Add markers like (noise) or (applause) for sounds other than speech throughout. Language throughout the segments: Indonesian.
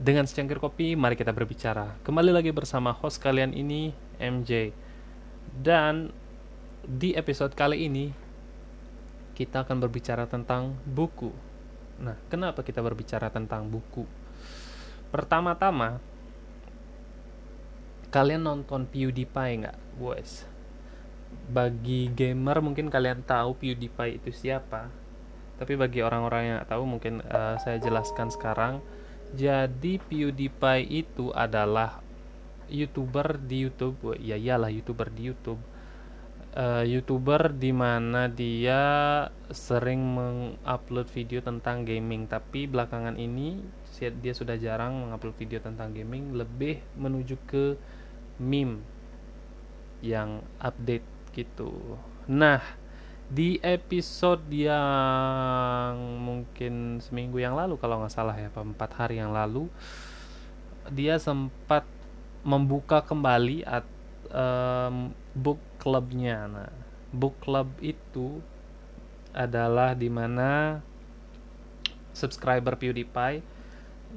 Dengan secangkir kopi, mari kita berbicara. Kembali lagi bersama host kalian ini, MJ. Dan di episode kali ini, kita akan berbicara tentang buku. Nah, kenapa kita berbicara tentang buku? Pertama-tama, kalian nonton PewDiePie nggak, boys? Bagi gamer mungkin kalian tahu PewDiePie itu siapa, tapi bagi orang-orang yang tahu mungkin uh, saya jelaskan sekarang. Jadi PewDiePie itu adalah youtuber di YouTube, Wah, ya iyalah youtuber di YouTube. Uh, youtuber di mana dia sering mengupload video tentang gaming, tapi belakangan ini dia sudah jarang mengupload video tentang gaming, lebih menuju ke meme yang update gitu. Nah, di episode yang mungkin seminggu yang lalu kalau nggak salah ya, empat hari yang lalu, dia sempat membuka kembali at, um, book clubnya. Nah, book club itu adalah di mana subscriber PewDiePie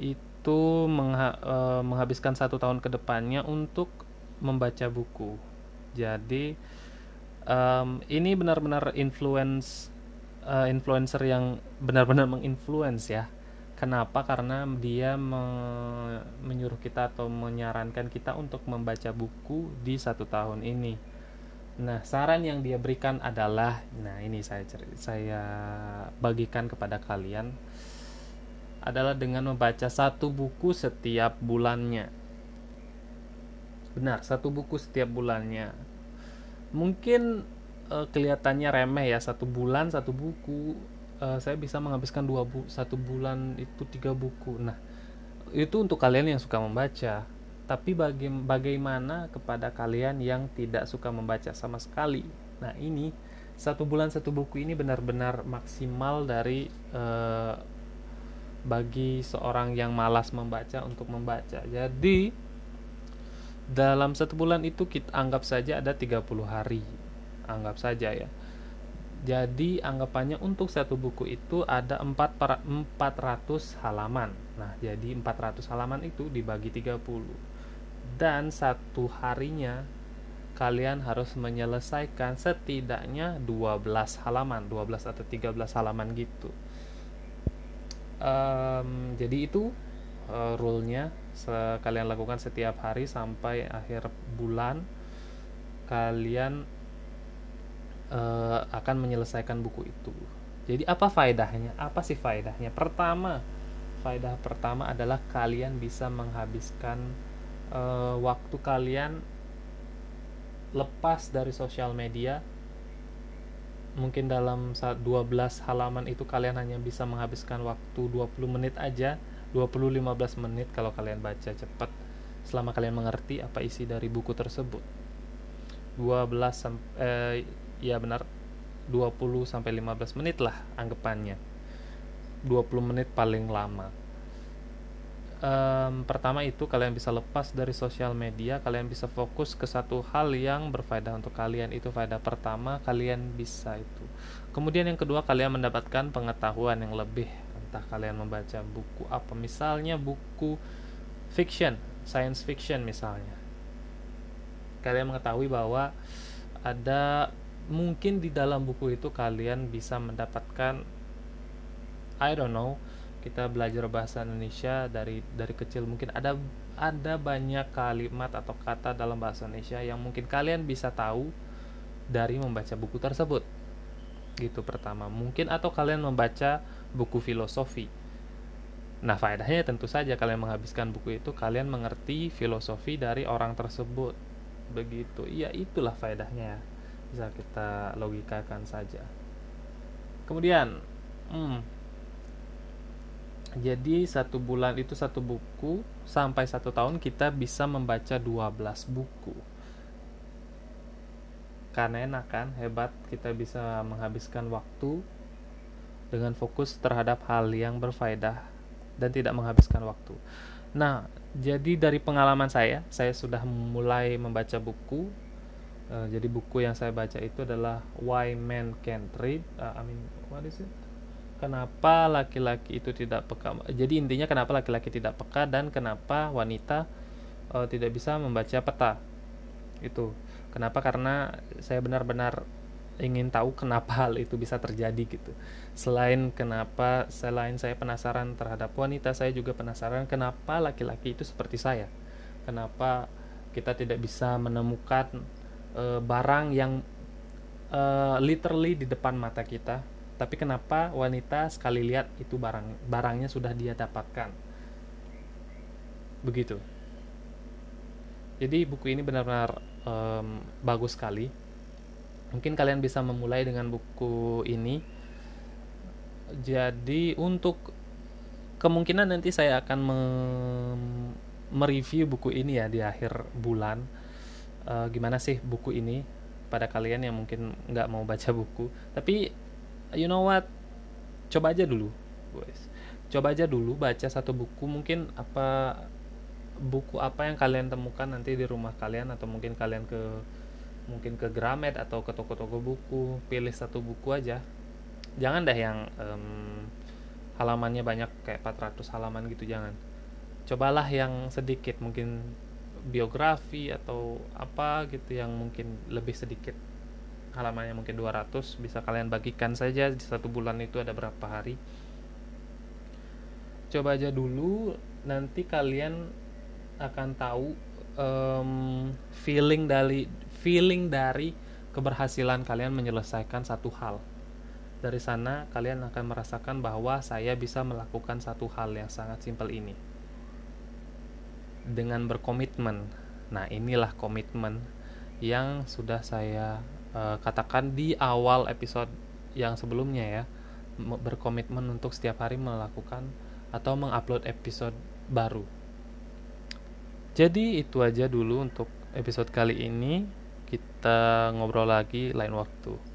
itu mengha uh, menghabiskan satu tahun ke depannya untuk membaca buku. Jadi um, ini benar-benar influence uh, influencer yang benar-benar menginfluence ya. Kenapa? Karena dia me menyuruh kita atau menyarankan kita untuk membaca buku di satu tahun ini. Nah, saran yang dia berikan adalah, nah ini saya saya bagikan kepada kalian adalah dengan membaca satu buku setiap bulannya benar satu buku setiap bulannya mungkin uh, kelihatannya remeh ya satu bulan satu buku. Uh, saya bisa menghabiskan dua bu satu bulan itu tiga buku. Nah itu untuk kalian yang suka membaca. Tapi baga bagaimana kepada kalian yang tidak suka membaca sama sekali? Nah ini satu bulan satu buku ini benar-benar maksimal dari uh, bagi seorang yang malas membaca untuk membaca. Jadi dalam satu bulan itu kita anggap saja ada 30 hari. Anggap saja ya. Jadi anggapannya untuk satu buku itu ada 4 400 halaman. Nah jadi 400 halaman itu dibagi 30 dan satu harinya kalian harus menyelesaikan setidaknya 12 halaman 12 atau 13 halaman gitu. Um, jadi itu uh, rule-nya kalian lakukan setiap hari sampai akhir bulan kalian uh, akan menyelesaikan buku itu. Jadi apa faedahnya? Apa sih faedahnya? Pertama faedah pertama adalah kalian bisa menghabiskan uh, waktu kalian lepas dari sosial media. Mungkin dalam 12 halaman itu kalian hanya bisa menghabiskan waktu 20 menit aja 20-15 menit kalau kalian baca cepat. Selama kalian mengerti apa isi dari buku tersebut. 12 sampai eh, ya benar 20 sampai 15 menit lah anggapannya. 20 menit paling lama. Um, pertama itu kalian bisa lepas dari sosial media kalian bisa fokus ke satu hal yang berfaedah untuk kalian. Itu faedah pertama kalian bisa itu. Kemudian yang kedua kalian mendapatkan pengetahuan yang lebih entah kalian membaca buku apa. Misalnya buku fiction science fiction misalnya. Kalian mengetahui bahwa ada mungkin di dalam buku itu kalian bisa mendapatkan I don't know kita belajar bahasa Indonesia dari dari kecil. Mungkin ada ada banyak kalimat atau kata dalam bahasa Indonesia yang mungkin kalian bisa tahu dari membaca buku tersebut. Gitu pertama. Mungkin atau kalian membaca buku filosofi. Nah, faedahnya tentu saja kalian menghabiskan buku itu, kalian mengerti filosofi dari orang tersebut. Begitu. Iya, itulah faedahnya. Bisa kita logikakan saja. Kemudian, hmm, jadi satu bulan itu satu buku, sampai satu tahun kita bisa membaca 12 buku. Karena enak kan, hebat kita bisa menghabiskan waktu dengan fokus terhadap hal yang berfaedah dan tidak menghabiskan waktu. Nah, jadi dari pengalaman saya, saya sudah mulai membaca buku. Uh, jadi buku yang saya baca itu adalah Why Men Can't Read. Uh, I mean, what is it? kenapa laki-laki itu tidak peka jadi intinya kenapa laki-laki tidak peka dan kenapa wanita uh, tidak bisa membaca peta itu kenapa karena saya benar-benar ingin tahu kenapa hal itu bisa terjadi gitu. Selain kenapa selain saya penasaran terhadap wanita saya juga penasaran kenapa laki-laki itu seperti saya. Kenapa kita tidak bisa menemukan uh, barang yang uh, literally di depan mata kita tapi kenapa wanita sekali lihat itu barang barangnya sudah dia dapatkan. Begitu. Jadi buku ini benar-benar um, bagus sekali mungkin kalian bisa memulai dengan buku ini. Jadi untuk kemungkinan nanti saya akan mereview buku ini ya di akhir bulan. Uh, gimana sih buku ini? Pada kalian yang mungkin nggak mau baca (laughs) buku. Tapi you know what? Coba aja dulu guys coba aja dulu baca satu buku. Mungkin apa buku apa yang kalian temukan nanti di rumah kalian atau mungkin kalian ke mungkin ke Gramet atau ke toko-toko buku pilih satu buku aja. Jangan deh yang um, halamannya banyak kayak 400 halaman gitu jangan. Cobalah yang sedikit mungkin biografi atau apa gitu yang mungkin lebih sedikit. Halamannya mungkin 200 bisa kalian bagikan saja di satu bulan itu ada berapa hari. Coba aja dulu nanti kalian akan tahu um, feeling dari feeling dari keberhasilan kalian menyelesaikan satu hal dari sana kalian akan merasakan bahwa saya bisa melakukan satu hal yang sangat simpel ini dengan berkomitmen nah inilah komitmen yang sudah saya uh, katakan di awal episode yang sebelumnya ya berkomitmen untuk setiap hari melakukan atau mengupload episode baru. Jadi itu aja dulu untuk episode kali ini. Kita ngobrol lagi lain waktu.